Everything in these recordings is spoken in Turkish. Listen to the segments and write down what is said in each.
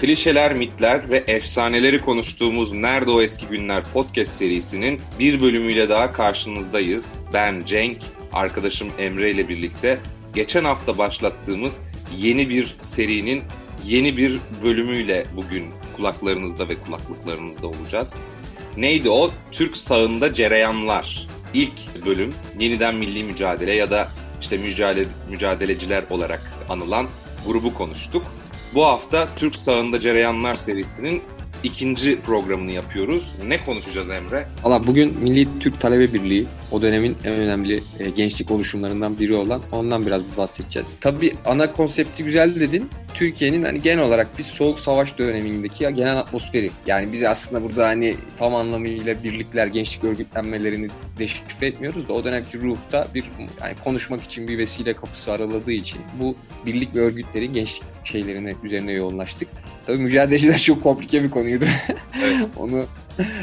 klişeler, mitler ve efsaneleri konuştuğumuz Nerede O Eski Günler podcast serisinin bir bölümüyle daha karşınızdayız. Ben Cenk, arkadaşım Emre ile birlikte geçen hafta başlattığımız yeni bir serinin yeni bir bölümüyle bugün kulaklarınızda ve kulaklıklarınızda olacağız. Neydi o? Türk sağında cereyanlar. İlk bölüm yeniden milli mücadele ya da işte mücadele, mücadeleciler olarak anılan grubu konuştuk. Bu hafta Türk sağında cereyanlar serisinin ikinci programını yapıyoruz. Ne konuşacağız Emre? Valla bugün Milli Türk Talebe Birliği o dönemin en önemli e, gençlik oluşumlarından biri olan ondan biraz bahsedeceğiz. Tabii ana konsepti güzel dedin. Türkiye'nin hani genel olarak bir soğuk savaş dönemindeki genel atmosferi. Yani biz aslında burada hani tam anlamıyla birlikler, gençlik örgütlenmelerini deşifre etmiyoruz da o dönemki ruhta bir yani konuşmak için bir vesile kapısı araladığı için bu birlik ve örgütlerin gençlik şeylerine üzerine yoğunlaştık. Tabii mücadeleciler çok komplike bir konuydu. Evet. Onu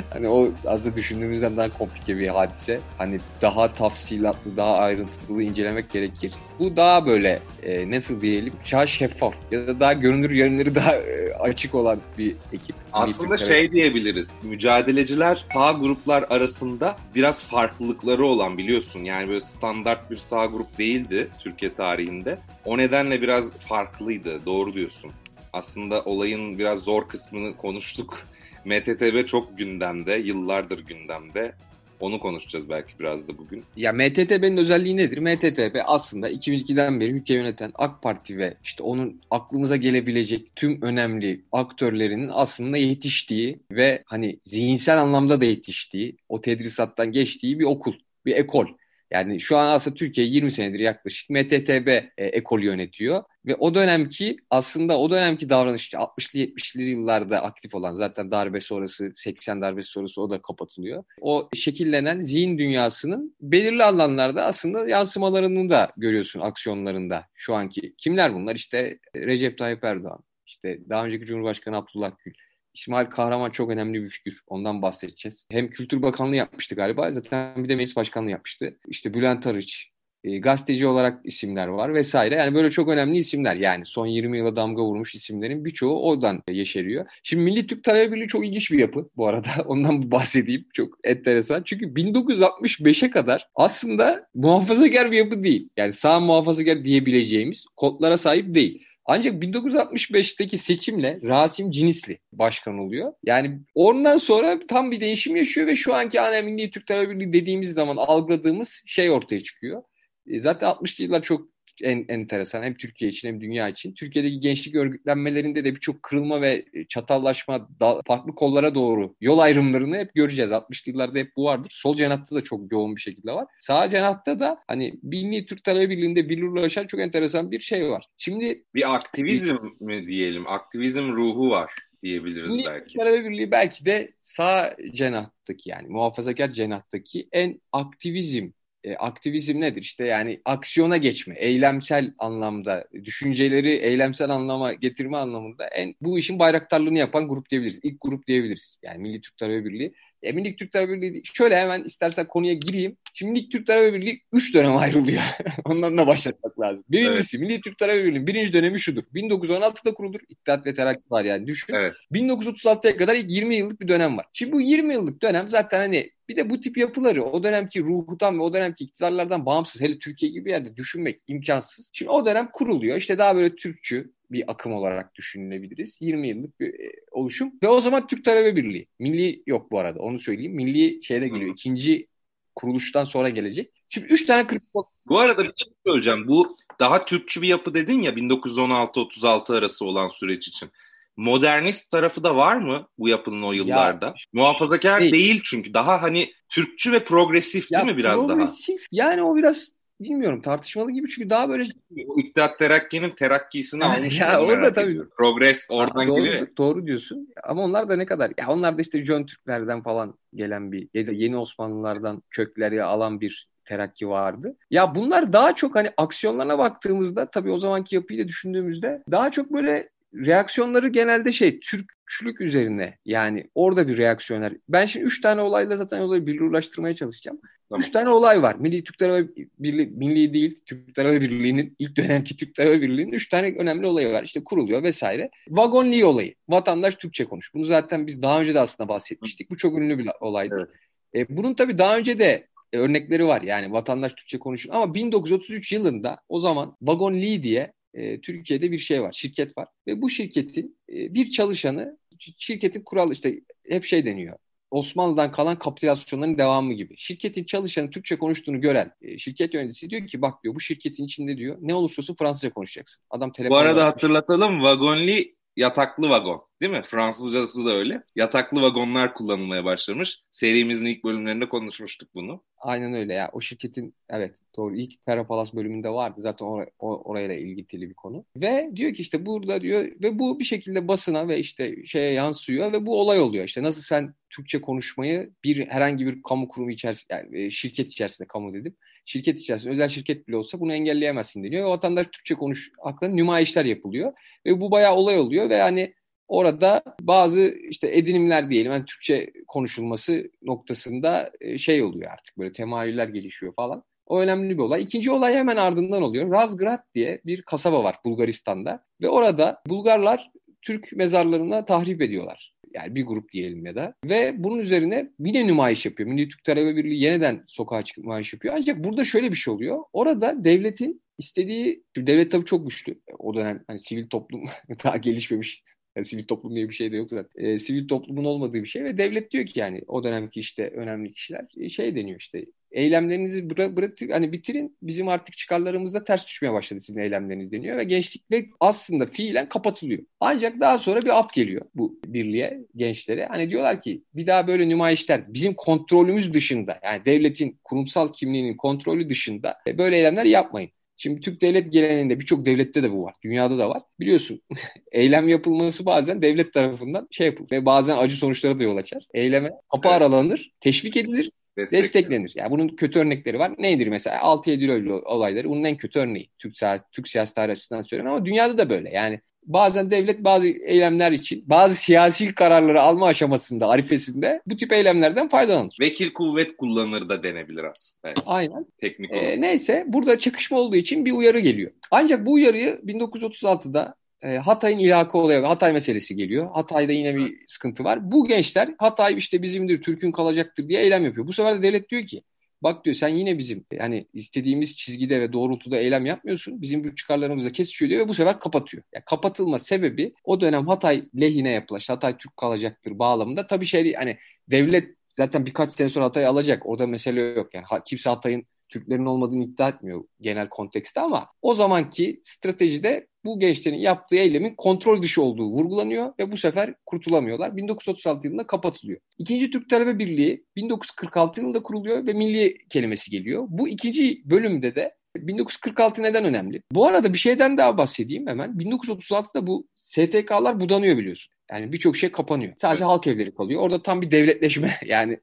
hani o aslında düşündüğümüzden daha komplike bir hadise. Hani daha tafsilatlı, daha ayrıntılı incelemek gerekir. Bu daha böyle e, nasıl diyelim, daha şeffaf ya da daha görünür yönleri daha e, açık olan bir ekip. Aslında şey diyebiliriz. Mücadeleciler sağ gruplar arasında biraz farklılıkları olan biliyorsun. Yani böyle standart bir sağ grup değildi Türkiye tarihinde. O nedenle biraz farklıydı. Doğru diyorsun aslında olayın biraz zor kısmını konuştuk. MTTB çok gündemde, yıllardır gündemde. Onu konuşacağız belki biraz da bugün. Ya MTTB'nin özelliği nedir? MTTB aslında 2002'den beri ülke yöneten AK Parti ve işte onun aklımıza gelebilecek tüm önemli aktörlerinin aslında yetiştiği ve hani zihinsel anlamda da yetiştiği, o tedrisattan geçtiği bir okul, bir ekol. Yani şu an aslında Türkiye 20 senedir yaklaşık MTTB e, ekolü yönetiyor. Ve o dönemki aslında o dönemki davranış 60'lı 70'li yıllarda aktif olan zaten darbe sonrası 80 darbe sonrası o da kapatılıyor. O şekillenen zihin dünyasının belirli alanlarda aslında yansımalarını da görüyorsun aksiyonlarında şu anki. Kimler bunlar? İşte Recep Tayyip Erdoğan, işte daha önceki Cumhurbaşkanı Abdullah Gül, İsmail Kahraman çok önemli bir figür. Ondan bahsedeceğiz. Hem Kültür Bakanlığı yapmıştı galiba. Zaten bir de Meclis Başkanlığı yapmıştı. İşte Bülent Arıç, e, gazeteci olarak isimler var vesaire. Yani böyle çok önemli isimler. Yani son 20 yıla damga vurmuş isimlerin birçoğu oradan yeşeriyor. Şimdi Milli Türk Talebe Birliği çok ilginç bir yapı bu arada. Ondan bahsedeyim. Çok enteresan. Çünkü 1965'e kadar aslında muhafazakar bir yapı değil. Yani sağ muhafazakar diyebileceğimiz kodlara sahip değil. Ancak 1965'teki seçimle Rasim Cinisli başkan oluyor. Yani ondan sonra tam bir değişim yaşıyor ve şu anki ana Milli Türk Talebe Birliği dediğimiz zaman algıladığımız şey ortaya çıkıyor. E, zaten 60'lı yıllar çok en, enteresan hem Türkiye için hem dünya için. Türkiye'deki gençlik örgütlenmelerinde de birçok kırılma ve çatallaşma, da, farklı kollara doğru yol ayrımlarını hep göreceğiz. 60'lı yıllarda hep bu vardır. Sol cenatta da çok yoğun bir şekilde var. Sağ cenatta da hani Milli Türk Talebe Birliği'nde birliğe çok enteresan bir şey var. Şimdi bir aktivizm mi diyelim? Aktivizm ruhu var diyebiliriz Milli belki. Milli Talebe Birliği belki de sağ cenahtaki yani muhafazakar cenahtaki en aktivizm e, aktivizm nedir? İşte yani aksiyona geçme, eylemsel anlamda, düşünceleri eylemsel anlama getirme anlamında en bu işin bayraktarlığını yapan grup diyebiliriz. İlk grup diyebiliriz. Yani Milli Türk Talebe Birliği. E, Milli Türk Talebe Birliği şöyle hemen istersen konuya gireyim. Şimdi Milli Türk Talebe Birliği 3 dönem ayrılıyor. Ondan da başlatmak lazım. Birincisi evet. Milli Türk Talebe Birliği'nin birinci dönemi şudur. 1916'da kurulur. İttihat ve Terakki var yani düşün. Evet. 1936'ya kadar ilk 20 yıllık bir dönem var. Şimdi bu 20 yıllık dönem zaten hani bir de bu tip yapıları o dönemki ruhutan ve o dönemki iktidarlardan bağımsız hele Türkiye gibi bir yerde düşünmek imkansız. Şimdi o dönem kuruluyor. İşte daha böyle Türkçü bir akım olarak düşünülebiliriz. 20 yıllık bir e, oluşum. Ve o zaman Türk Talebe Birliği. Milli yok bu arada onu söyleyeyim. Milli şeyde geliyor. ikinci kuruluştan sonra gelecek. Şimdi 3 tane kırık Bu arada bir şey söyleyeceğim. Bu daha Türkçü bir yapı dedin ya 1916-36 arası olan süreç için modernist tarafı da var mı bu yapının o yıllarda? Ya, Muhafazakar değil. değil çünkü daha hani Türkçü ve progresif ya, değil mi biraz progresif, daha? Progresif yani o biraz bilmiyorum tartışmalı gibi çünkü daha böyle o İttihat Terakki'nin terakkisini almış. ya orada tabii. Ediyorum. Progres oradan doğru, geliyor. Doğru diyorsun. Ama onlar da ne kadar ya onlar da işte Jön Türklerden falan gelen bir ya da yeni Osmanlılardan kökleri alan bir terakki vardı. Ya bunlar daha çok hani aksiyonlarına baktığımızda tabii o zamanki yapıyı da düşündüğümüzde daha çok böyle reaksiyonları genelde şey Türkçülük üzerine yani orada bir reaksiyoner. Ben şimdi üç tane olayla zaten olayı birleştirmeye çalışacağım. Tamam. Üç tane olay var. Milli Türk Talebe Birliği, milli değil, Türk Talebe Birliği'nin ilk dönemki Türk Talebe Birliği'nin üç tane önemli olayı var. İşte kuruluyor vesaire. Vagonli olayı. Vatandaş Türkçe konuş. Bunu zaten biz daha önce de aslında bahsetmiştik. Bu çok ünlü bir olaydı. Evet. E, bunun tabii daha önce de örnekleri var. Yani vatandaş Türkçe konuşuyor. Ama 1933 yılında o zaman Vagon Lee diye e, Türkiye'de bir şey var, şirket var. Ve bu şirketin e, bir çalışanı, şirketin kuralı işte hep şey deniyor. Osmanlı'dan kalan kapitülasyonların devamı gibi. Şirketin çalışanı Türkçe konuştuğunu gören e, şirket yöneticisi diyor ki bak diyor bu şirketin içinde diyor ne olursa olsun Fransızca konuşacaksın. Adam telefon Bu arada hatırlatalım Vagonli yataklı vagon değil mi? Fransızcası da öyle. Yataklı vagonlar kullanılmaya başlamış. Serimizin ilk bölümlerinde konuşmuştuk bunu. Aynen öyle ya. O şirketin evet doğru ilk Terrapalas bölümünde vardı. Zaten or or orayla ilgili bir konu. Ve diyor ki işte burada diyor ve bu bir şekilde basına ve işte şeye yansıyor ve bu olay oluyor. İşte nasıl sen Türkçe konuşmayı bir herhangi bir kamu kurumu içerisinde yani e, şirket içerisinde kamu dedim. Şirket içerisinde özel şirket bile olsa bunu engelleyemezsin deniyor. Ve vatandaş Türkçe konuş hakkında nümayişler yapılıyor. Ve bu bayağı olay oluyor ve hani orada bazı işte edinimler diyelim yani Türkçe konuşulması noktasında e, şey oluyor artık böyle temayüller gelişiyor falan. O önemli bir olay. İkinci olay hemen ardından oluyor. Razgrad diye bir kasaba var Bulgaristan'da ve orada Bulgarlar Türk mezarlarına tahrip ediyorlar. Yani bir grup diyelim ya da. Ve bunun üzerine yine nümayiş yapıyor. Milli Türk Talebe Birliği yeniden sokağa çıkıp nümayiş yapıyor. Ancak burada şöyle bir şey oluyor. Orada devletin istediği, devlet tabii çok güçlü. O dönem hani sivil toplum daha gelişmemiş yani sivil toplum diye bir şey de yok zaten. E, sivil toplumun olmadığı bir şey ve devlet diyor ki yani o dönemki işte önemli kişiler e, şey deniyor işte eylemlerinizi bıra bırakıp hani bitirin bizim artık çıkarlarımızda ters düşmeye başladı sizin eylemleriniz deniyor ve gençlik ve aslında fiilen kapatılıyor. Ancak daha sonra bir af geliyor bu birliğe gençlere. Hani diyorlar ki bir daha böyle nümayişler bizim kontrolümüz dışında yani devletin kurumsal kimliğinin kontrolü dışında e, böyle eylemler yapmayın. Şimdi Türk devlet geleneğinde birçok devlette de bu var. Dünyada da var. Biliyorsun eylem yapılması bazen devlet tarafından şey yapılır. Ve bazen acı sonuçlara da yol açar. Eyleme kapı aralanır, teşvik edilir, Desteklenir. desteklenir. Yani bunun kötü örnekleri var. Nedir mesela? 6 Eylül olayları bunun en kötü örneği. Türk, Türk siyasi tarih açısından söylüyorum ama dünyada da böyle. Yani bazen devlet bazı eylemler için bazı siyasi kararları alma aşamasında, arifesinde bu tip eylemlerden faydalanır. Vekil kuvvet kullanır da denebilir aslında. Yani Aynen. Teknik olarak. Ee, neyse burada çakışma olduğu için bir uyarı geliyor. Ancak bu uyarıyı 1936'da e, Hatay'ın ilhakı oluyor. Hatay meselesi geliyor. Hatay'da yine bir sıkıntı var. Bu gençler Hatay işte bizimdir, Türk'ün kalacaktır diye eylem yapıyor. Bu sefer de devlet diyor ki Bak diyor sen yine bizim yani istediğimiz çizgide ve doğrultuda eylem yapmıyorsun. Bizim bu çıkarlarımızla kesişiyor diyor ve bu sefer kapatıyor. Yani kapatılma sebebi o dönem Hatay lehine yapılan, Hatay Türk kalacaktır bağlamında. Tabii şey hani devlet zaten birkaç sene sonra Hatay'ı alacak. Orada mesele yok. Yani kimse Hatay'ın Türklerin olmadığını iddia etmiyor genel kontekste ama o zamanki stratejide bu gençlerin yaptığı eylemin kontrol dışı olduğu vurgulanıyor ve bu sefer kurtulamıyorlar. 1936 yılında kapatılıyor. İkinci Türk Talebe Birliği 1946 yılında kuruluyor ve milli kelimesi geliyor. Bu ikinci bölümde de 1946 neden önemli? Bu arada bir şeyden daha bahsedeyim hemen. 1936'da bu STK'lar budanıyor biliyorsun. Yani birçok şey kapanıyor. Sadece evet. halk evleri kalıyor. Orada tam bir devletleşme yani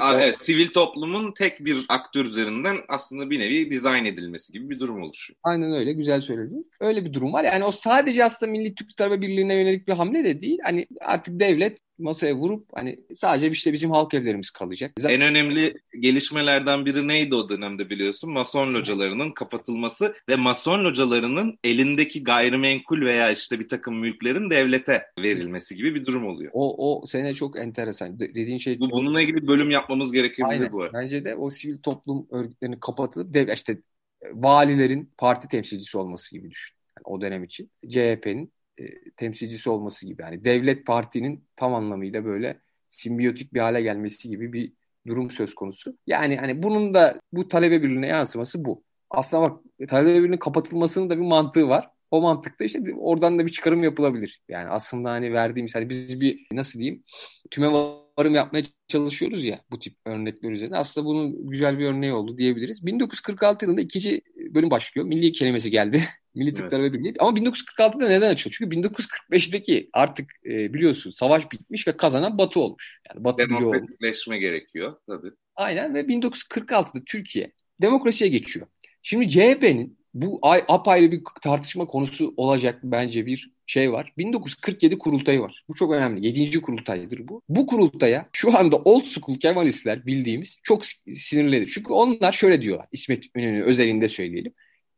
yani, evet, sivil toplumun tek bir aktör üzerinden aslında bir nevi dizayn edilmesi gibi bir durum oluşuyor. Aynen öyle güzel söyledin. Öyle bir durum var. Yani o sadece aslında Milli Türk Talebe Birliği'ne yönelik bir hamle de değil. Hani artık devlet masaya vurup hani sadece işte bizim halk evlerimiz kalacak. Zaten... En önemli gelişmelerden biri neydi o dönemde biliyorsun? Mason localarının kapatılması ve mason localarının elindeki gayrimenkul veya işte bir takım mülklerin devlete verilmesi gibi bir durum oluyor. O, o sene çok enteresan. dediğin şey... Bu, bununla ilgili bölüm yapmamız gerekebilir Aynen. bu. Bence de o sivil toplum örgütlerinin kapatılıp dev, işte valilerin parti temsilcisi olması gibi düşün. Yani o dönem için. CHP'nin e, temsilcisi olması gibi. Yani devlet partinin tam anlamıyla böyle simbiyotik bir hale gelmesi gibi bir durum söz konusu. Yani hani bunun da bu talebe birliğine yansıması bu. Aslında bak talebe birliğinin kapatılmasının da bir mantığı var. O mantıkta işte oradan da bir çıkarım yapılabilir. Yani aslında hani verdiğimiz hani biz bir nasıl diyeyim tüme varım yapmaya çalışıyoruz ya bu tip örnekler üzerine. Aslında bunun güzel bir örneği oldu diyebiliriz. 1946 yılında ikinci bölüm başlıyor. Milli kelimesi geldi. Milli Türk evet. Birliği. Ama 1946'da neden açılıyor? Çünkü 1945'teki artık e, biliyorsun savaş bitmiş ve kazanan Batı olmuş. Yani Batı Demokratikleşme gerekiyor tabii. Aynen ve 1946'da Türkiye demokrasiye geçiyor. Şimdi CHP'nin bu ay, apayrı bir tartışma konusu olacak bence bir şey var. 1947 kurultayı var. Bu çok önemli. 7. kurultaydır bu. Bu kurultaya şu anda old school Kemalistler bildiğimiz çok sinirlidir. Çünkü onlar şöyle diyorlar. İsmet İnönü özelinde söyleyelim.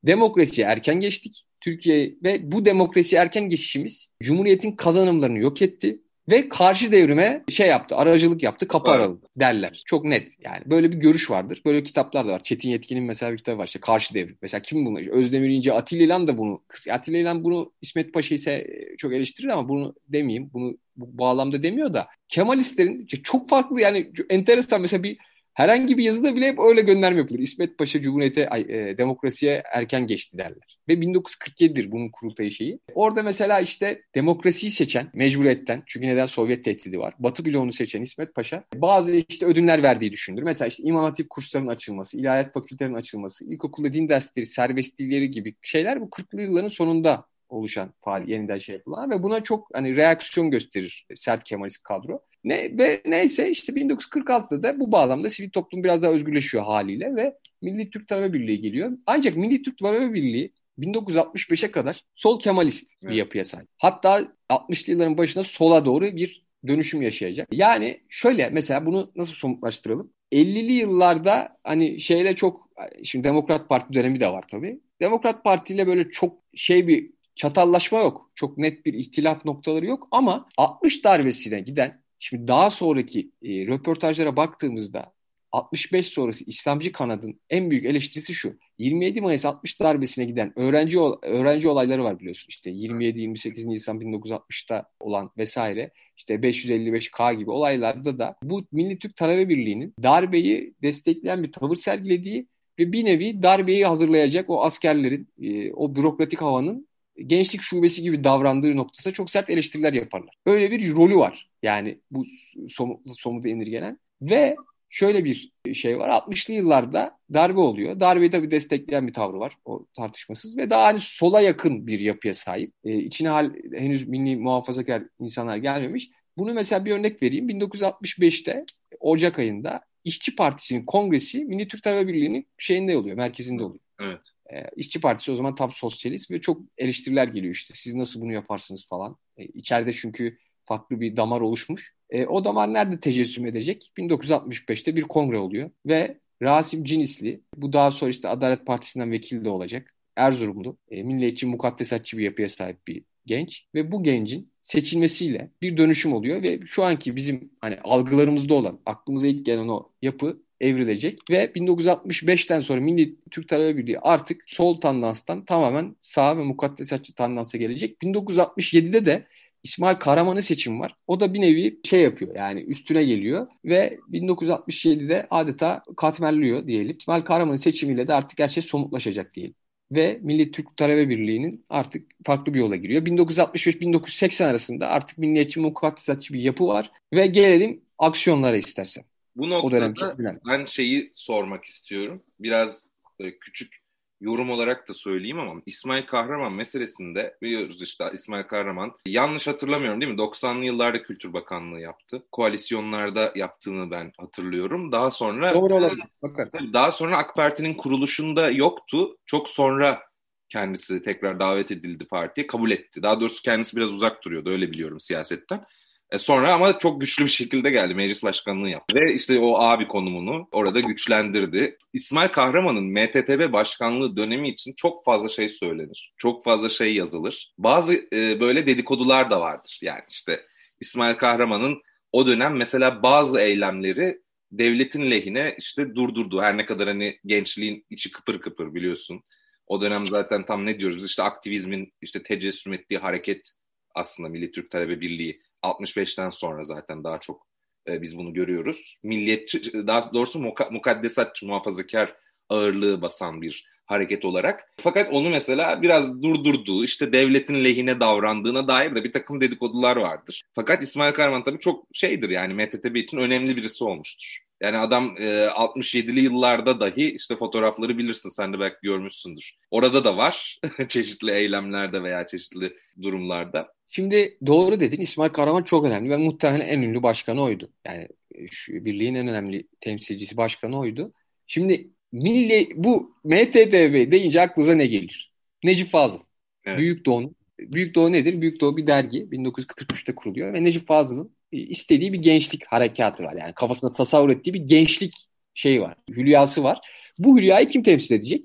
Demokrasiye erken geçtik. Türkiye ve bu demokrasi erken geçişimiz Cumhuriyet'in kazanımlarını yok etti ve karşı devrime şey yaptı, aracılık yaptı, kapı evet. aralı derler. Çok net yani. Böyle bir görüş vardır. Böyle kitaplar da var. Çetin Yetkin'in mesela bir kitabı var işte Karşı Devrim. Mesela kim bunu? Özdemir İnce, Atilla İlhan da bunu. Atilla İlhan bunu İsmet Paşa ise çok eleştirir ama bunu demeyeyim. Bunu bu bağlamda demiyor da Kemalistlerin çok farklı yani enteresan mesela bir Herhangi bir yazıda bile hep öyle gönderme yapılır. İsmet Paşa Cumhuriyete, ay, e, demokrasiye erken geçti derler. Ve 1947'dir bunun kurultayı şeyi. Orada mesela işte demokrasiyi seçen mecburiyetten çünkü neden Sovyet tehdidi var. Batı bloğunu seçen İsmet Paşa bazı işte ödünler verdiği düşünülür. Mesela işte İmam Hatip kurslarının açılması, ilahiyat fakültelerinin açılması, ilkokulda din dersleri, serbestlikleri gibi şeyler bu 40'lı yılların sonunda oluşan faal yeniden şey yapılan ve buna çok hani reaksiyon gösterir sert Kemalist kadro. Ne ve neyse işte 1946'da da bu bağlamda sivil toplum biraz daha özgürleşiyor haliyle ve Milli Türk Talebe Birliği geliyor. Ancak Milli Türk Talebe Birliği 1965'e kadar sol Kemalist evet. bir yapıya sahip. Hatta 60'lı yılların başında sola doğru bir dönüşüm yaşayacak. Yani şöyle mesela bunu nasıl somutlaştıralım? 50'li yıllarda hani şeyle çok şimdi Demokrat Parti dönemi de var tabii. Demokrat Parti ile böyle çok şey bir çatallaşma yok. Çok net bir ihtilaf noktaları yok ama 60 darbesine giden Şimdi daha sonraki e, röportajlara baktığımızda 65 sonrası İslamcı kanadın en büyük eleştirisi şu. 27 Mayıs 60 darbesine giden öğrenci öğrenci olayları var biliyorsun. İşte 27-28 Nisan 1960'ta olan vesaire işte 555K gibi olaylarda da bu Milli Türk Talebe Birliği'nin darbeyi destekleyen bir tavır sergilediği ve bir nevi darbeyi hazırlayacak o askerlerin, e, o bürokratik havanın gençlik şubesi gibi davrandığı noktasında çok sert eleştiriler yaparlar. Öyle bir rolü var. Yani bu somut, somuta indirgenen. Ve şöyle bir şey var. 60'lı yıllarda darbe oluyor. Darbeyi tabii destekleyen bir tavrı var. O tartışmasız. Ve daha hani sola yakın bir yapıya sahip. Ee, içine hal, henüz milli muhafazakar insanlar gelmemiş. Bunu mesela bir örnek vereyim. 1965'te Ocak ayında İşçi Partisi'nin kongresi Milli Türk Talebe Birliği'nin şeyinde oluyor, merkezinde oluyor. Evet. E, İşçi Partisi o zaman tam sosyalist ve çok eleştiriler geliyor işte. Siz nasıl bunu yaparsınız falan. E, içeride çünkü farklı bir damar oluşmuş. E, o damar nerede tecessüm edecek? 1965'te bir kongre oluyor ve Rasim Cinisli, bu daha sonra işte Adalet Partisi'nden vekil de olacak. Erzurumlu, e, milliyetçi, mukaddesatçı bir yapıya sahip bir genç ve bu gencin seçilmesiyle bir dönüşüm oluyor ve şu anki bizim hani algılarımızda olan, aklımıza ilk gelen o yapı evrilecek ve 1965'ten sonra Milli Türk Talebe Birliği artık sol tandanstan tamamen sağ ve mukaddesatçı tandansa gelecek. 1967'de de İsmail Kahraman'ın seçim var. O da bir nevi şey yapıyor yani üstüne geliyor ve 1967'de adeta katmerliyor diyelim. İsmail Kahraman'ın seçimiyle de artık her şey somutlaşacak diyelim. Ve Milli Türk Talebe Birliği'nin artık farklı bir yola giriyor. 1965-1980 arasında artık milliyetçi mukaddesatçı bir yapı var ve gelelim aksiyonlara istersen. Bu noktada ben şeyi sormak istiyorum. Biraz böyle küçük yorum olarak da söyleyeyim ama İsmail Kahraman meselesinde biliyoruz işte İsmail Kahraman yanlış hatırlamıyorum değil mi? 90'lı yıllarda Kültür Bakanlığı yaptı. Koalisyonlarda yaptığını ben hatırlıyorum. Daha sonra Doğru olabilir. Bakar. Daha sonra AK Parti'nin kuruluşunda yoktu. Çok sonra kendisi tekrar davet edildi partiye kabul etti. Daha doğrusu kendisi biraz uzak duruyordu öyle biliyorum siyasetten. E sonra ama çok güçlü bir şekilde geldi. Meclis başkanlığı yaptı. Ve işte o abi konumunu orada güçlendirdi. İsmail Kahraman'ın MTTB başkanlığı dönemi için çok fazla şey söylenir. Çok fazla şey yazılır. Bazı e, böyle dedikodular da vardır. Yani işte İsmail Kahraman'ın o dönem mesela bazı eylemleri devletin lehine işte durdurdu. Her ne kadar hani gençliğin içi kıpır kıpır biliyorsun. O dönem zaten tam ne diyoruz? İşte aktivizmin işte tecessüm ettiği hareket aslında Milli Türk Talebe Birliği 65'ten sonra zaten daha çok e, biz bunu görüyoruz. Milliyetçi, daha doğrusu muka, mukaddesatçı, muhafazakar ağırlığı basan bir hareket olarak. Fakat onu mesela biraz durdurduğu, işte devletin lehine davrandığına dair de bir takım dedikodular vardır. Fakat İsmail Kahraman tabii çok şeydir yani MTTB için önemli birisi olmuştur. Yani adam e, 67'li yıllarda dahi işte fotoğrafları bilirsin sen de belki görmüşsündür. Orada da var çeşitli eylemlerde veya çeşitli durumlarda. Şimdi doğru dedin İsmail Kahraman çok önemli ve muhtemelen en ünlü başkanı oydu. Yani şu birliğin en önemli temsilcisi başkanı oydu. Şimdi milli bu MTTB deyince aklınıza ne gelir? Necip Fazıl. Evet. Büyük Doğu'nun Büyük Doğu nedir? Büyük Doğu bir dergi. 1943'te kuruluyor ve Necip Fazıl'ın istediği bir gençlik harekatı var. Yani kafasında tasavvur ettiği bir gençlik şey var. Hülyası var. Bu hülyayı kim temsil edecek?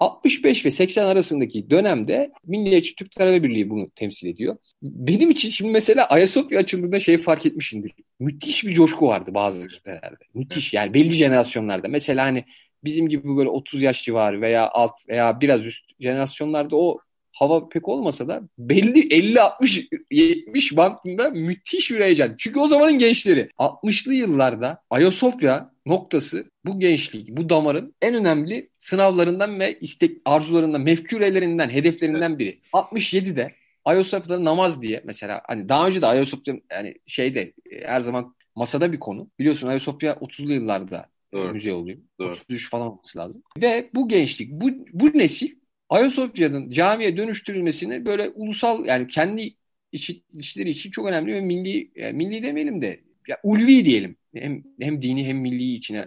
65 ve 80 arasındaki dönemde Milliyetçi Türk Talebe Birliği bunu temsil ediyor. Benim için şimdi mesela Ayasofya açıldığında şey fark etmişimdir. Müthiş bir coşku vardı bazı kitlelerde. Müthiş yani belli jenerasyonlarda. Mesela hani bizim gibi böyle 30 yaş civarı veya alt veya biraz üst jenerasyonlarda o hava pek olmasa da belli 50 60 70 bandında müthiş bir heyecan. Çünkü o zamanın gençleri 60'lı yıllarda Ayasofya noktası bu gençlik, bu damarın en önemli sınavlarından ve istek arzularından, mefkürelerinden, hedeflerinden biri. 67'de Ayasofya'da namaz diye mesela hani daha önce de Ayasofya yani şeyde her zaman masada bir konu. Biliyorsun Ayasofya 30'lu yıllarda Doğru. müze oluyor. Doğru. 33 falan olması lazım. Ve bu gençlik, bu, bu nesil Ayasofya'nın camiye dönüştürülmesini böyle ulusal yani kendi işleri için çok önemli ve milli yani milli demeyelim de ya ulvi diyelim. Hem, hem dini hem milli içine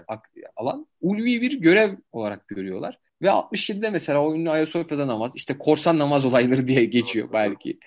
alan ulvi bir görev olarak görüyorlar. Ve 67'de mesela o ünlü Ayasofya'da namaz işte korsan namaz olayları diye geçiyor belki.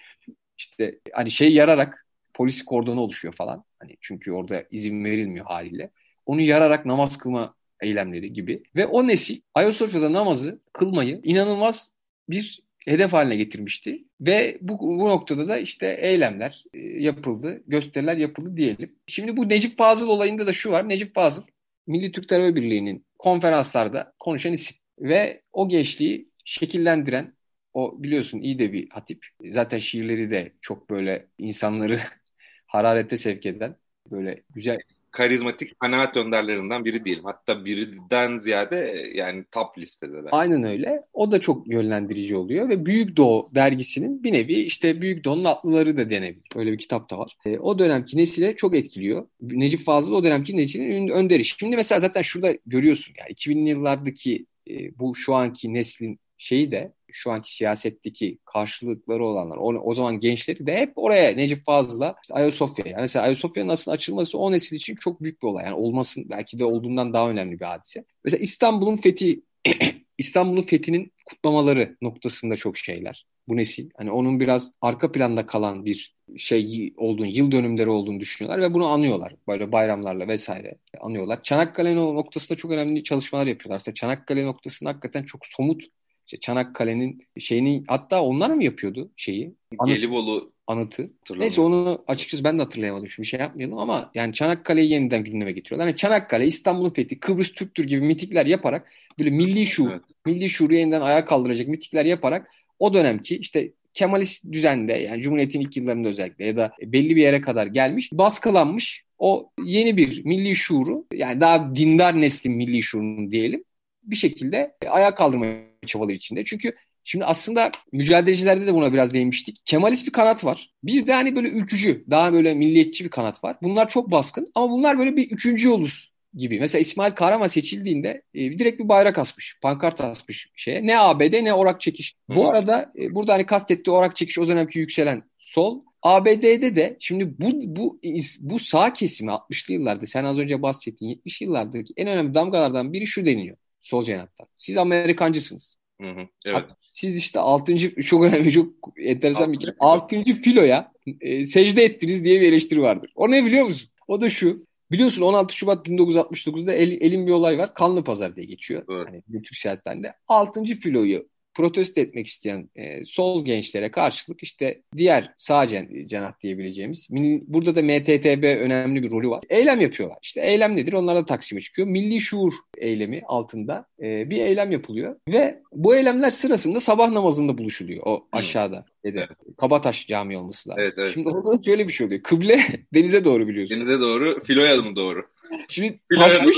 İşte hani şey yararak polis kordonu oluşuyor falan. Hani çünkü orada izin verilmiyor haliyle. Onu yararak namaz kılma eylemleri gibi. Ve o nesil Ayasofya'da namazı kılmayı inanılmaz bir hedef haline getirmişti. Ve bu, bu noktada da işte eylemler e, yapıldı, gösteriler yapıldı diyelim. Şimdi bu Necip Fazıl olayında da şu var. Necip Fazıl Milli Türk Talebe Birliği'nin konferanslarda konuşan isim. Ve o gençliği şekillendiren o biliyorsun iyi de bir hatip. Zaten şiirleri de çok böyle insanları hararete sevk eden böyle güzel karizmatik kanaat önderlerinden biri değilim. Hatta birinden ziyade e, yani top listede de. Aynen öyle. O da çok yönlendirici oluyor ve Büyük Doğu dergisinin bir nevi işte Büyük Doğu'nun atlıları da denebilir. Öyle bir kitap da var. E, o dönemki nesile çok etkiliyor. Necip Fazıl o dönemki neslin önderi. Şimdi mesela zaten şurada görüyorsun yani 2000'li yıllardaki e, bu şu anki neslin şeyi de şu anki siyasetteki karşılıkları olanlar, o, o zaman gençleri de hep oraya Necip Fazıl'a işte Ayasofya'ya. Yani mesela Ayasofya'nın nasıl açılması o nesil için çok büyük bir olay. Yani olmasın belki de olduğundan daha önemli bir hadise. Mesela İstanbul'un fethi İstanbul'un fethinin kutlamaları noktasında çok şeyler. Bu nesil. Hani onun biraz arka planda kalan bir şey olduğunu, yıl dönümleri olduğunu düşünüyorlar ve bunu anıyorlar. Böyle bayramlarla vesaire anıyorlar. Çanakkale noktasında çok önemli çalışmalar yapıyorlar. Mesela Çanakkale noktasında hakikaten çok somut işte Çanakkale'nin şeyini hatta onlar mı yapıyordu şeyi? Anıt, Gelibolu anıtı. Neyse onu açıkçası ben de hatırlayamadım. Şimdi şey yapmayalım ama yani Çanakkale'yi yeniden gündeme getiriyorlar. Yani Çanakkale, İstanbul'un fethi, Kıbrıs Türktür gibi mitikler yaparak böyle milli şuur, evet. milli şuuru yeniden ayağa kaldıracak mitikler yaparak o dönemki işte Kemalist düzende yani Cumhuriyet'in ilk yıllarında özellikle ya da belli bir yere kadar gelmiş, baskılanmış o yeni bir milli şuuru yani daha dindar neslin milli şuurunu diyelim bir şekilde ayağa kaldırmaya çabaları içinde. Çünkü Şimdi aslında mücadelecilerde de buna biraz değinmiştik. Kemalist bir kanat var. Bir de hani böyle ülkücü, daha böyle milliyetçi bir kanat var. Bunlar çok baskın ama bunlar böyle bir üçüncü yoluz gibi. Mesela İsmail Kahraman seçildiğinde e, direkt bir bayrak asmış, pankart asmış şeye. Ne ABD ne orak çekiş. Hı. Bu arada e, burada hani kastettiği orak çekiş o dönemki yükselen sol. ABD'de de şimdi bu bu bu sağ kesimi 60'lı yıllarda sen az önce bahsettiğin 70 yıllardaki en önemli damgalardan biri şu deniyor sol cenahta. Siz Amerikancısınız. Hı hı, evet. Siz işte 6. çok önemli çok enteresan bir kere. 6. filoya e, secde ettiniz diye bir eleştiri vardır. O ne biliyor musun? O da şu. Biliyorsun 16 Şubat 1969'da el, elin bir olay var. Kanlı Pazar diye geçiyor. Evet. Hani Türk siyasetinde. 6. filoyu protesto etmek isteyen e, sol gençlere karşılık işte diğer sağ cen cenah diyebileceğimiz burada da MTTB önemli bir rolü var. Eylem yapıyorlar. İşte eylem nedir? Onlar da Taksim'e çıkıyor. Milli şuur eylemi altında e, bir eylem yapılıyor ve bu eylemler sırasında sabah namazında buluşuluyor o aşağıda. Evet. Kabataş cami olması lazım. Evet, evet. Şimdi orada şöyle bir şey oluyor. Kıble denize doğru biliyorsun. Denize doğru, filoya mı doğru? Şimdi taşmış,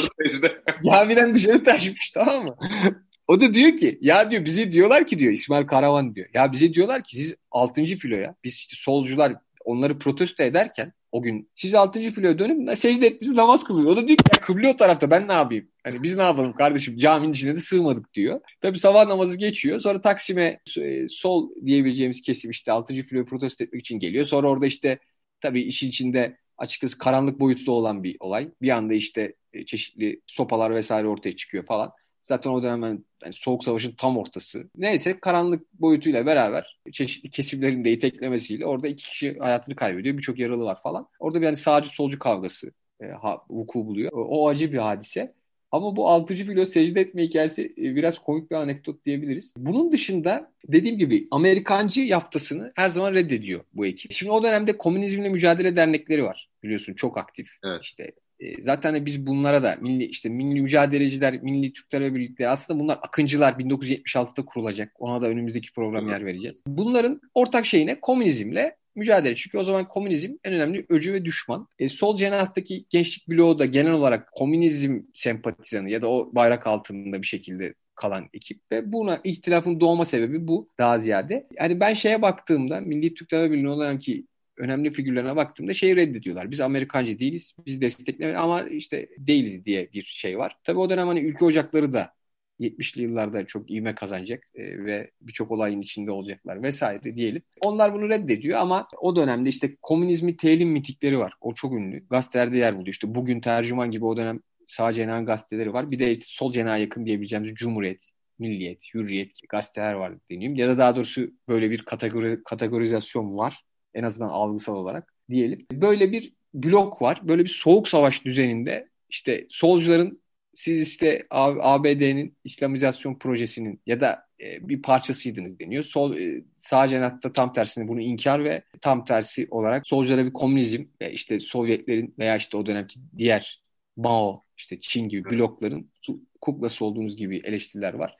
camiden dışarı taşmış tamam mı? O da diyor ki ya diyor bize diyorlar ki diyor İsmail Karavan diyor. Ya bize diyorlar ki siz 6. filoya biz işte solcular onları protesto ederken o gün siz 6. filoya dönüp secde ettiniz namaz kılıyor. O da diyor ki ya kıble o tarafta ben ne yapayım? Hani biz ne yapalım kardeşim caminin içine de sığmadık diyor. Tabi sabah namazı geçiyor. Sonra Taksim'e e, sol diyebileceğimiz kesim işte 6. filoyu protesto etmek için geliyor. Sonra orada işte tabi işin içinde açıkçası karanlık boyutlu olan bir olay. Bir anda işte e, çeşitli sopalar vesaire ortaya çıkıyor falan. Zaten o dönem yani Soğuk Savaş'ın tam ortası. Neyse karanlık boyutuyla beraber çeşitli kesimlerin de iteklemesiyle orada iki kişi hayatını kaybediyor. Birçok yaralı var falan. Orada bir yani sağcı solcu kavgası e, ha, vuku buluyor. O, acı bir hadise. Ama bu altıcı filo secde etme hikayesi e, biraz komik bir anekdot diyebiliriz. Bunun dışında dediğim gibi Amerikancı yaftasını her zaman reddediyor bu ekip. Şimdi o dönemde komünizmle mücadele dernekleri var. Biliyorsun çok aktif. Evet. İşte zaten biz bunlara da milli işte milli mücadeleciler, milli Türk Talebe Birlikleri aslında bunlar akıncılar 1976'da kurulacak. Ona da önümüzdeki program yer vereceğiz. Bunların ortak şeyine komünizmle mücadele. Çünkü o zaman komünizm en önemli öcü ve düşman. E, sol cenahtaki gençlik bloğu da genel olarak komünizm sempatizanı ya da o bayrak altında bir şekilde kalan ekip ve buna ihtilafın doğma sebebi bu daha ziyade. Yani ben şeye baktığımda Milli Türk Talebe Birliği olan ki önemli figürlerine baktığımda şeyi reddediyorlar. Biz Amerikancı değiliz, biz destekleme ama işte değiliz diye bir şey var. Tabii o dönem hani ülke ocakları da 70'li yıllarda çok ivme kazanacak e, ve birçok olayın içinde olacaklar vesaire diyelim. Onlar bunu reddediyor ama o dönemde işte komünizmi telim mitikleri var. O çok ünlü. Gazetelerde yer buluyor. İşte bugün tercüman gibi o dönem sağ cenah gazeteleri var. Bir de işte sol cenaha yakın diyebileceğimiz Cumhuriyet, Milliyet, Hürriyet gazeteler var deneyim. Ya da daha doğrusu böyle bir kategori, kategorizasyon var. En azından algısal olarak diyelim. Böyle bir blok var. Böyle bir soğuk savaş düzeninde işte solcuların siz işte ABD'nin İslamizasyon projesinin ya da e, bir parçasıydınız deniyor. Sol e, sağ cenatta tam tersini bunu inkar ve tam tersi olarak solculara bir komünizm ve işte Sovyetlerin veya işte o dönemki diğer Mao, işte Çin gibi blokların kuklası olduğunuz gibi eleştiriler var.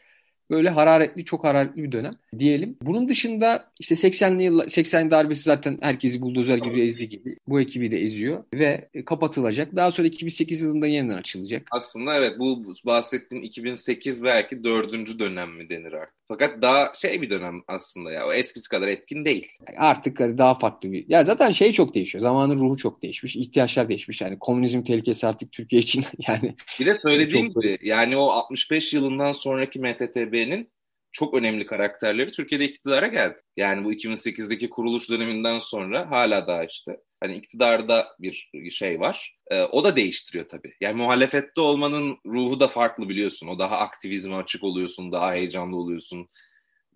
Böyle hararetli, çok hararetli bir dönem diyelim. Bunun dışında işte 80'li yıllar, 80 darbesi zaten herkesi buldozer gibi ezdi gibi. Bu ekibi de eziyor ve kapatılacak. Daha sonra 2008 yılında yeniden açılacak. Aslında evet bu bahsettiğin 2008 belki dördüncü dönem mi denir artık. Fakat daha şey bir dönem aslında ya. O eskisi kadar etkin değil. Artık hani daha farklı bir. Ya zaten şey çok değişiyor. Zamanın ruhu çok değişmiş. ihtiyaçlar değişmiş. Yani komünizm tehlikesi artık Türkiye için yani. Bir de söylediğim gibi yani o 65 yılından sonraki MTTB'nin çok önemli karakterleri Türkiye'de iktidara geldi. Yani bu 2008'deki kuruluş döneminden sonra hala daha işte hani iktidarda bir şey var. Ee, o da değiştiriyor tabii. Yani muhalefette olmanın ruhu da farklı biliyorsun. O daha aktivizme açık oluyorsun, daha heyecanlı oluyorsun.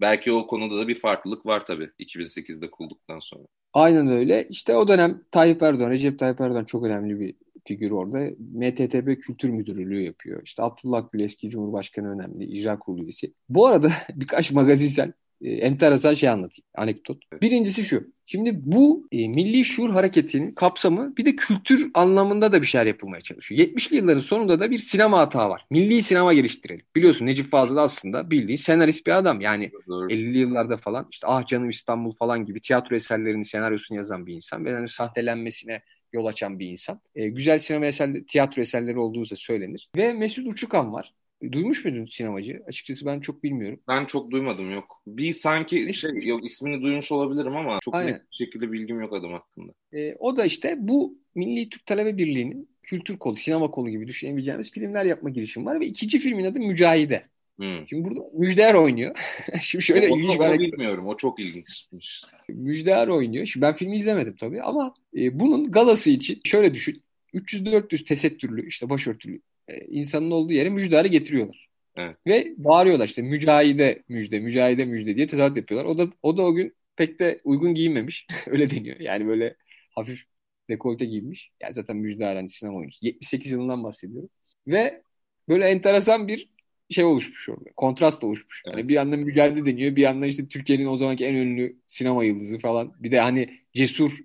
Belki o konuda da bir farklılık var tabii 2008'de kurulduktan sonra. Aynen öyle. İşte o dönem Tayyip Erdoğan, Recep Tayyip Erdoğan çok önemli bir figür orada. MTTB Kültür Müdürlüğü yapıyor. İşte Abdullah Gül eski Cumhurbaşkanı önemli, icra kurulu üyesi. Bu arada birkaç magazinsel e, enteresan şey anlatayım, anekdot. Birincisi şu. Şimdi bu e, milli şuur hareketinin kapsamı bir de kültür anlamında da bir şeyler yapılmaya çalışıyor. 70'li yılların sonunda da bir sinema hata var. Milli sinema geliştirelim. Biliyorsun Necip Fazıl aslında bildiğin senarist bir adam. Yani Doğru. 50'li yıllarda falan işte Ah Canım İstanbul falan gibi tiyatro eserlerinin senaryosunu yazan bir insan ve yani sahtelenmesine yol açan bir insan. E, güzel sinema eserleri, tiyatro eserleri olduğu da söylenir. Ve Mesut Uçukan var. Duymuş muydun sinemacı? Açıkçası ben çok bilmiyorum. Ben çok duymadım yok. Bir sanki şey yok ismini duymuş olabilirim ama çok Aynen. net bir şekilde bilgim yok adam hakkında. E, o da işte bu Milli Türk Talebe Birliği'nin kültür kolu, sinema kolu gibi düşünebileceğimiz filmler yapma girişim var ve ikinci filmin adı Mücahide. Hmm. Şimdi burada Müjder oynuyor. Şimdi şöyle o, ilginç bir bilmiyorum. O çok ilginçmiş. Müjder oynuyor. Şimdi ben filmi izlemedim tabii ama e, bunun galası için şöyle düşün. 300-400 tesettürlü işte başörtülü e, insanın olduğu yere müjdarı getiriyorlar. Evet. Ve bağırıyorlar işte mücahide müjde, mücahide müjde diye tezahürat yapıyorlar. O da o da o gün pek de uygun giyinmemiş. Öyle deniyor. Yani böyle hafif dekolte giyinmiş. Yani zaten müjder hani sinema oyuncusu. 78 yılından bahsediyorum. Ve böyle enteresan bir şey oluşmuş orada. Kontrast oluşmuş. Yani bir yandan mücadele deniyor. Bir yandan işte Türkiye'nin o zamanki en ünlü sinema yıldızı falan. Bir de hani cesur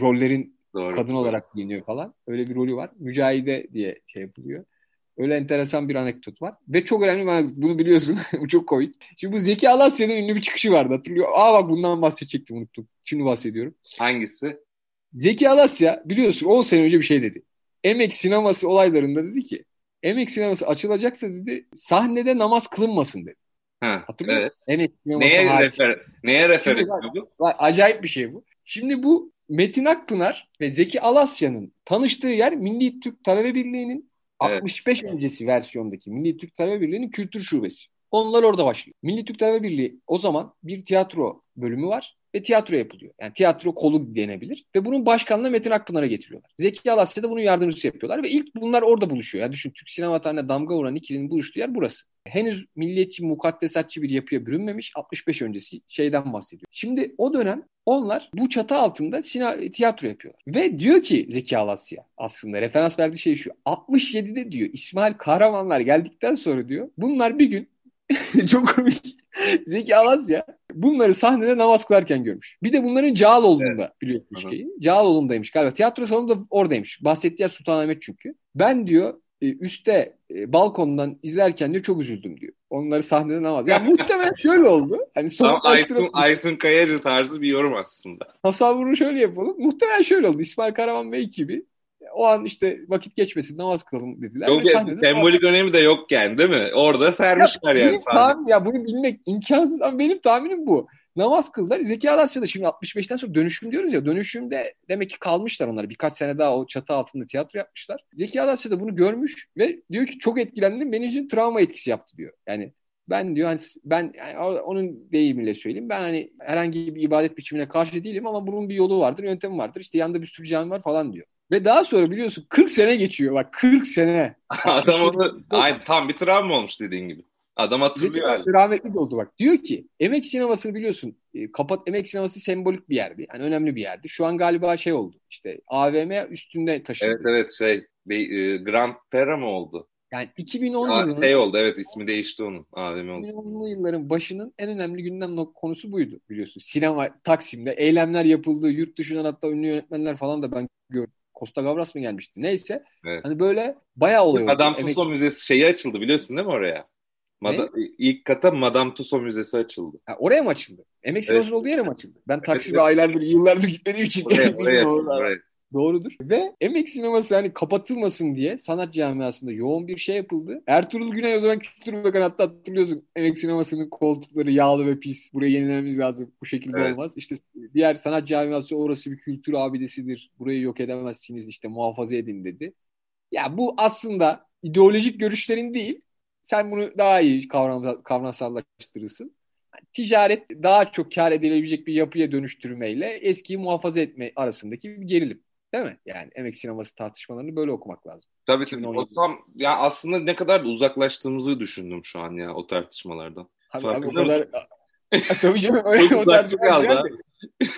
rollerin Doğru. kadın olarak giyiniyor falan. Öyle bir rolü var. Mücahide diye şey yapılıyor. Öyle enteresan bir anekdot var. Ve çok önemli bir anekdot. Bunu biliyorsun. bu çok komik. Şimdi bu Zeki Alasya'nın ünlü bir çıkışı vardı. Hatırlıyor. Aa bak bundan bahsedecektim unuttum. Şimdi bahsediyorum. Hangisi? Zeki Alasya biliyorsun 10 sene önce bir şey dedi. Emek sineması olaylarında dedi ki Emek sineması açılacaksa dedi sahnede namaz kılınmasın dedi. Ha, Hatırlıyor evet. Emek sineması neye refer, neye refer ediyor bu? Acayip bir şey bu. Şimdi bu Metin Akpınar ve Zeki Alasya'nın tanıştığı yer Milli Türk Talebe Birliği'nin evet. 65 öncesi versiyondaki Milli Türk Talebe Birliği'nin kültür şubesi. Onlar orada başlıyor. Milli Türk Talebe Birliği o zaman bir tiyatro bölümü var ve tiyatro yapılıyor. Yani tiyatro kolu denebilir. Ve bunun başkanlığı Metin Akpınar'a getiriyorlar. Zeki Alasya da bunun yardımcısı yapıyorlar ve ilk bunlar orada buluşuyor. Yani düşün Türk sinema tarihine damga vuran ikilinin buluştuğu yer burası. Henüz milliyetçi, mukaddesatçı bir yapıya bürünmemiş 65 öncesi şeyden bahsediyor. Şimdi o dönem onlar bu çatı altında sina tiyatro yapıyorlar. Ve diyor ki Zeki Alasya aslında referans verdiği şey şu. 67'de diyor İsmail Kahramanlar geldikten sonra diyor bunlar bir gün çok komik. Zeki Alasya bunları sahnede namaz kılarken görmüş. Bir de bunların Cağaloğlu'nda evet. biliyormuş şeyi. Cağaloğlu'ndaymış galiba. Tiyatro salonu da oradaymış. Bahsettiği yer Sultanahmet çünkü. Ben diyor e, üstte e, balkondan izlerken diyor çok üzüldüm diyor. Onları sahnede namaz. Ya muhtemelen şöyle oldu. Hani Aysun, Aysun Kayacı tarzı bir yorum aslında. Tasavvuru şöyle yapalım. Muhtemelen şöyle oldu. İsmail Karaman ve ekibi o an işte vakit geçmesin namaz kılalım dediler. Yok, ve sembolik önemi de yok yani değil mi? Orada sermişler ya, yani. Tahmin, ya bunu bilmek imkansız ama benim tahminim bu. Namaz kıldılar. Zeki Alasya'da şimdi 65'ten sonra dönüşüm diyoruz ya. Dönüşümde demek ki kalmışlar onlar. Birkaç sene daha o çatı altında tiyatro yapmışlar. Zeki Alasya'da bunu görmüş ve diyor ki çok etkilendim. Benim için travma etkisi yaptı diyor. Yani ben diyor hani ben yani onun deyimiyle söyleyeyim. Ben hani herhangi bir ibadet biçimine karşı değilim ama bunun bir yolu vardır, yöntemi vardır. İşte yanında bir sürü cami var falan diyor. Ve daha sonra biliyorsun 40 sene geçiyor. Bak 40 sene. Adam onu ay, tam bir travma olmuş dediğin gibi. Adam hatırlıyor. Yani. Rahmetli de oldu bak. Diyor ki emek sinemasını biliyorsun. E, kapat emek sineması sembolik bir yerdi. Yani önemli bir yerdi. Şu an galiba şey oldu. İşte AVM üstünde taşındı. Evet evet şey bir, e, Grand Pera mı oldu? Yani 2010 Aa, yılının şey oldu evet ismi değişti onun. AVM oldu. 2010'lu yılların başının en önemli gündem konusu buydu biliyorsun. Sinema Taksim'de eylemler yapıldı. Yurt dışından hatta ünlü yönetmenler falan da ben gördüm. Costa Gavras mı gelmişti? Neyse. Evet. Hani böyle bayağı oluyor. Tussauds Emek... Müzesi şeyi açıldı biliyorsun değil mi oraya? Mada? İlk kata Madame Tussauds Müzesi açıldı. Ha, oraya mı açıldı? Emek evet. olduğu yere mi açıldı? Ben Taksim'e evet. aylardır, yıllardır gitmediğim için. Oraya, oraya, oraya. Doğrudur. Ve emek sineması hani kapatılmasın diye sanat camiasında yoğun bir şey yapıldı. Ertuğrul Güney o zaman Kültür Bakanı hatta hatırlıyorsun emek sinemasının koltukları yağlı ve pis. Burayı yenilememiz lazım. Bu şekilde evet. olmaz. İşte diğer sanat camiası orası bir kültür abidesidir. Burayı yok edemezsiniz işte muhafaza edin dedi. Ya bu aslında ideolojik görüşlerin değil. Sen bunu daha iyi kavram, kavramsallaştırırsın ticaret daha çok kar edilebilecek bir yapıya dönüştürmeyle eskiyi muhafaza etme arasındaki bir gerilim. Değil mi? Yani emek sineması tartışmalarını böyle okumak lazım. Tabii tabii. O tam ya aslında ne kadar da uzaklaştığımızı düşündüm şu an ya o tartışmalardan. Abi, abi o kadar tabii canım öyle o tartışmalar.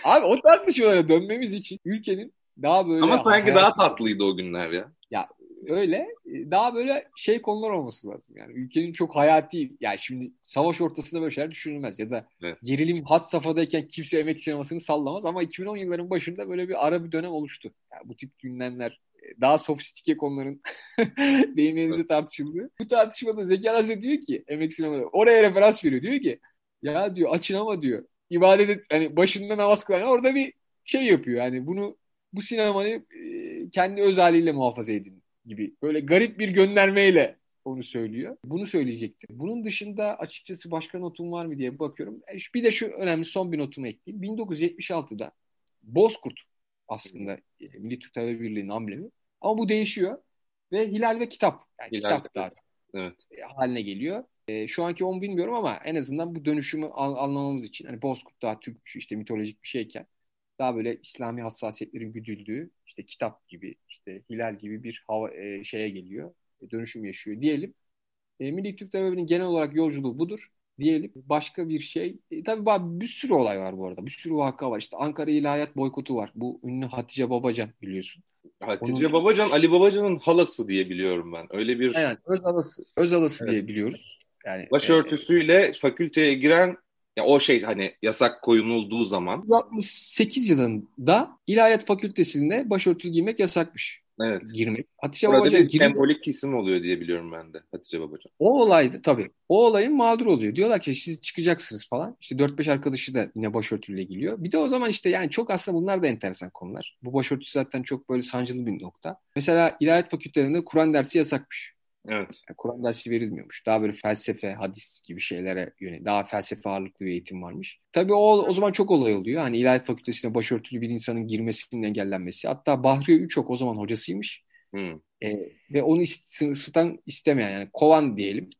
abi o tartışmalara dönmemiz için ülkenin daha böyle Ama sanki daha tatlıydı o günler ya. Ya öyle daha böyle şey konular olması lazım. Yani ülkenin çok hayati yani şimdi savaş ortasında böyle şeyler düşünülmez ya da evet. gerilim hat safhadayken kimse emek sinemasını sallamaz ama 2010 yılların başında böyle bir ara bir dönem oluştu. Yani bu tip gündemler daha sofistike konuların deyimlerinizi evet. tartışıldı. Bu tartışmada Zeki Alasya diyor ki emek sineması oraya referans veriyor. Diyor ki ya diyor açın ama diyor ibadet et, hani başında namaz kılan orada bir şey yapıyor. Yani bunu bu sinemayı e, kendi öz haliyle muhafaza edin gibi böyle garip bir göndermeyle onu söylüyor. Bunu söyleyecektim. Bunun dışında açıkçası başka notum var mı diye bakıyorum. E, bir de şu önemli son bir notumu ekleyeyim. 1976'da Bozkurt aslında e, Milli Türk Talebe Birliği'nin amblemi. Ama bu değişiyor ve Hilal ve Kitap. Yani Hilal, kitap da evet. E, haline geliyor. E, şu anki onu bilmiyorum ama en azından bu dönüşümü anlamamız için hani Bozkurt daha Türk işte mitolojik bir şeyken daha böyle İslami hassasiyetlerin güdüldüğü işte kitap gibi işte hilal gibi bir hava e, şeye geliyor. E, dönüşüm yaşıyor diyelim. E, Milli Türk Devleti'nin genel olarak yolculuğu budur diyelim. Başka bir şey. E, tabii bir sürü olay var bu arada. Bir sürü vaka var. İşte Ankara İlahiyat boykotu var. Bu ünlü Hatice Babacan biliyorsun. Hatice Onun... Babacan, Ali Babacan'ın halası diye biliyorum ben. Öyle bir... Evet, öz halası, öz halası evet. diye biliyoruz. Yani başörtüsüyle e, fakülteye giren ya o şey hani yasak koyulduğu zaman. 68 yılında İlahiyat Fakültesi'nde başörtülü giymek yasakmış. Evet. Girmek. Hatice Burada Babacan bir girmek... sembolik isim oluyor diye biliyorum ben de Hatice Babacan. O olaydı tabii. O olayın mağdur oluyor. Diyorlar ki siz çıkacaksınız falan. İşte 4-5 arkadaşı da yine başörtüyle geliyor. Bir de o zaman işte yani çok aslında bunlar da enteresan konular. Bu başörtüsü zaten çok böyle sancılı bir nokta. Mesela İlahiyat Fakültelerinde Kur'an dersi yasakmış. Evet. Yani Kur'an dersi verilmiyormuş. Daha böyle felsefe, hadis gibi şeylere yönelik daha felsefe ağırlıklı bir eğitim varmış. Tabii o, o zaman çok olay oluyor. Hani İlahiyat Fakültesine başörtülü bir insanın girmesinin engellenmesi. Hatta Bahriye Üçok o zaman hocasıymış. Hmm. E, ve onu ısıtan istemeyen yani kovan diyelim.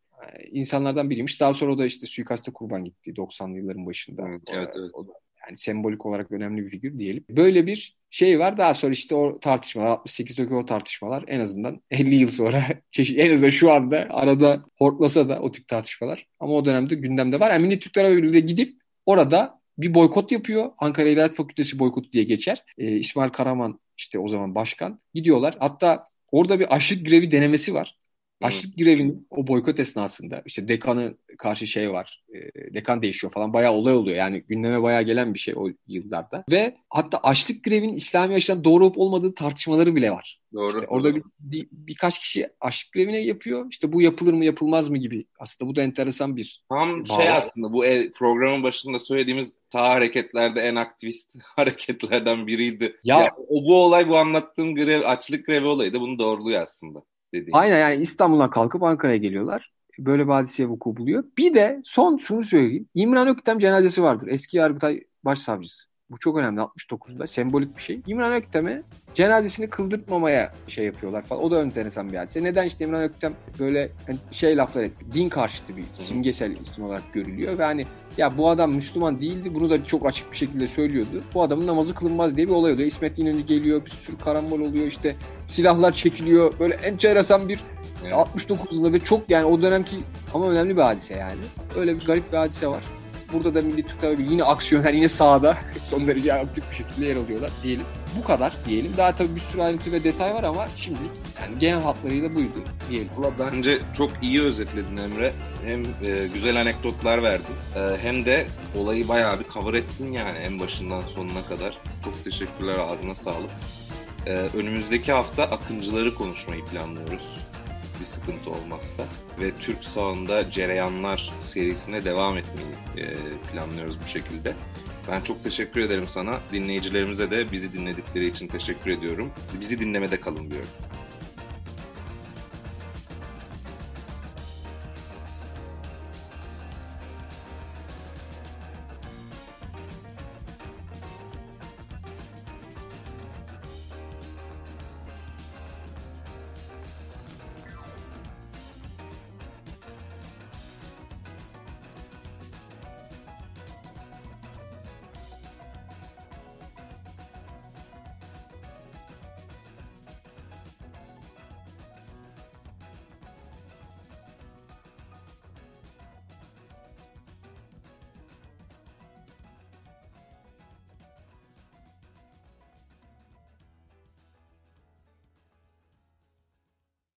insanlardan biriymiş. Daha sonra o da işte suikaste kurban gitti 90'lı yılların başında. Evet, evet, evet. O da yani sembolik olarak önemli bir figür diyelim. Böyle bir şey var. Daha sonra işte o tartışmalar, 68'deki o tartışmalar en azından 50 yıl sonra en azından şu anda arada hortlasa da o tip tartışmalar. Ama o dönemde gündemde var. Yani Milli Türkler Hava Birliği gidip orada bir boykot yapıyor. Ankara İlahiyat Fakültesi boykotu diye geçer. Ee, İsmail Karaman işte o zaman başkan. Gidiyorlar. Hatta orada bir açlık grevi denemesi var. Açlık grevinin o boykot esnasında işte dekanı karşı şey var. E, dekan değişiyor falan bayağı olay oluyor. Yani gündeme bayağı gelen bir şey o yıllarda. Ve hatta açlık grevinin İslami açıdan doğru olup olmadığı tartışmaları bile var. Doğru. İşte orada bir, bir, birkaç kişi açlık grevine yapıyor. İşte bu yapılır mı yapılmaz mı gibi. Aslında bu da enteresan bir Tam bağlı. şey aslında bu el- programın başında söylediğimiz sağ hareketlerde en aktivist hareketlerden biriydi. Ya- Ya, o bu olay bu anlattığım grev, açlık grevi olayı da bunu doğruluyor aslında. Dediğim. Aynen yani İstanbul'dan kalkıp Ankara'ya geliyorlar. Böyle bir hadiseye vuku buluyor. Bir de son şunu söyleyeyim. İmran Öktem cenazesi vardır. Eski Yargıtay Başsavcısı. Bu çok önemli 69'da sembolik bir şey. İmran Öktem'e cenazesini kıldırtmamaya şey yapıyorlar falan. O da enteresan bir hadise. Neden işte İmran Öktem böyle hani şey laflar etti. Din karşıtı bir simgesel isim olarak görülüyor. Ve hani ya bu adam Müslüman değildi. Bunu da çok açık bir şekilde söylüyordu. Bu adamın namazı kılınmaz diye bir olay oluyor. İsmet İnönü geliyor. Bir sürü karambol oluyor. işte silahlar çekiliyor. Böyle enteresan bir Evet. 69 yılında ve çok yani o dönemki ama önemli bir hadise yani. Öyle bir garip bir hadise var. Burada da Milli Türk Birliği yine aksiyoner yine sahada son derece aktif bir şekilde yer alıyorlar diyelim. Bu kadar diyelim. Daha tabii bir sürü ayrıntı ve detay var ama şimdi yani genel hatlarıyla buydu diyelim. Valla bence çok iyi özetledin Emre. Hem e, güzel anekdotlar verdin e, hem de olayı bayağı bir cover ettin yani en başından sonuna kadar. Çok teşekkürler ağzına sağlık. E, önümüzdeki hafta akıncıları konuşmayı planlıyoruz. Bir sıkıntı olmazsa. Ve Türk sağında cereyanlar serisine devam etmeyi e, planlıyoruz bu şekilde. Ben çok teşekkür ederim sana. Dinleyicilerimize de bizi dinledikleri için teşekkür ediyorum. Bizi dinlemede kalın diyorum.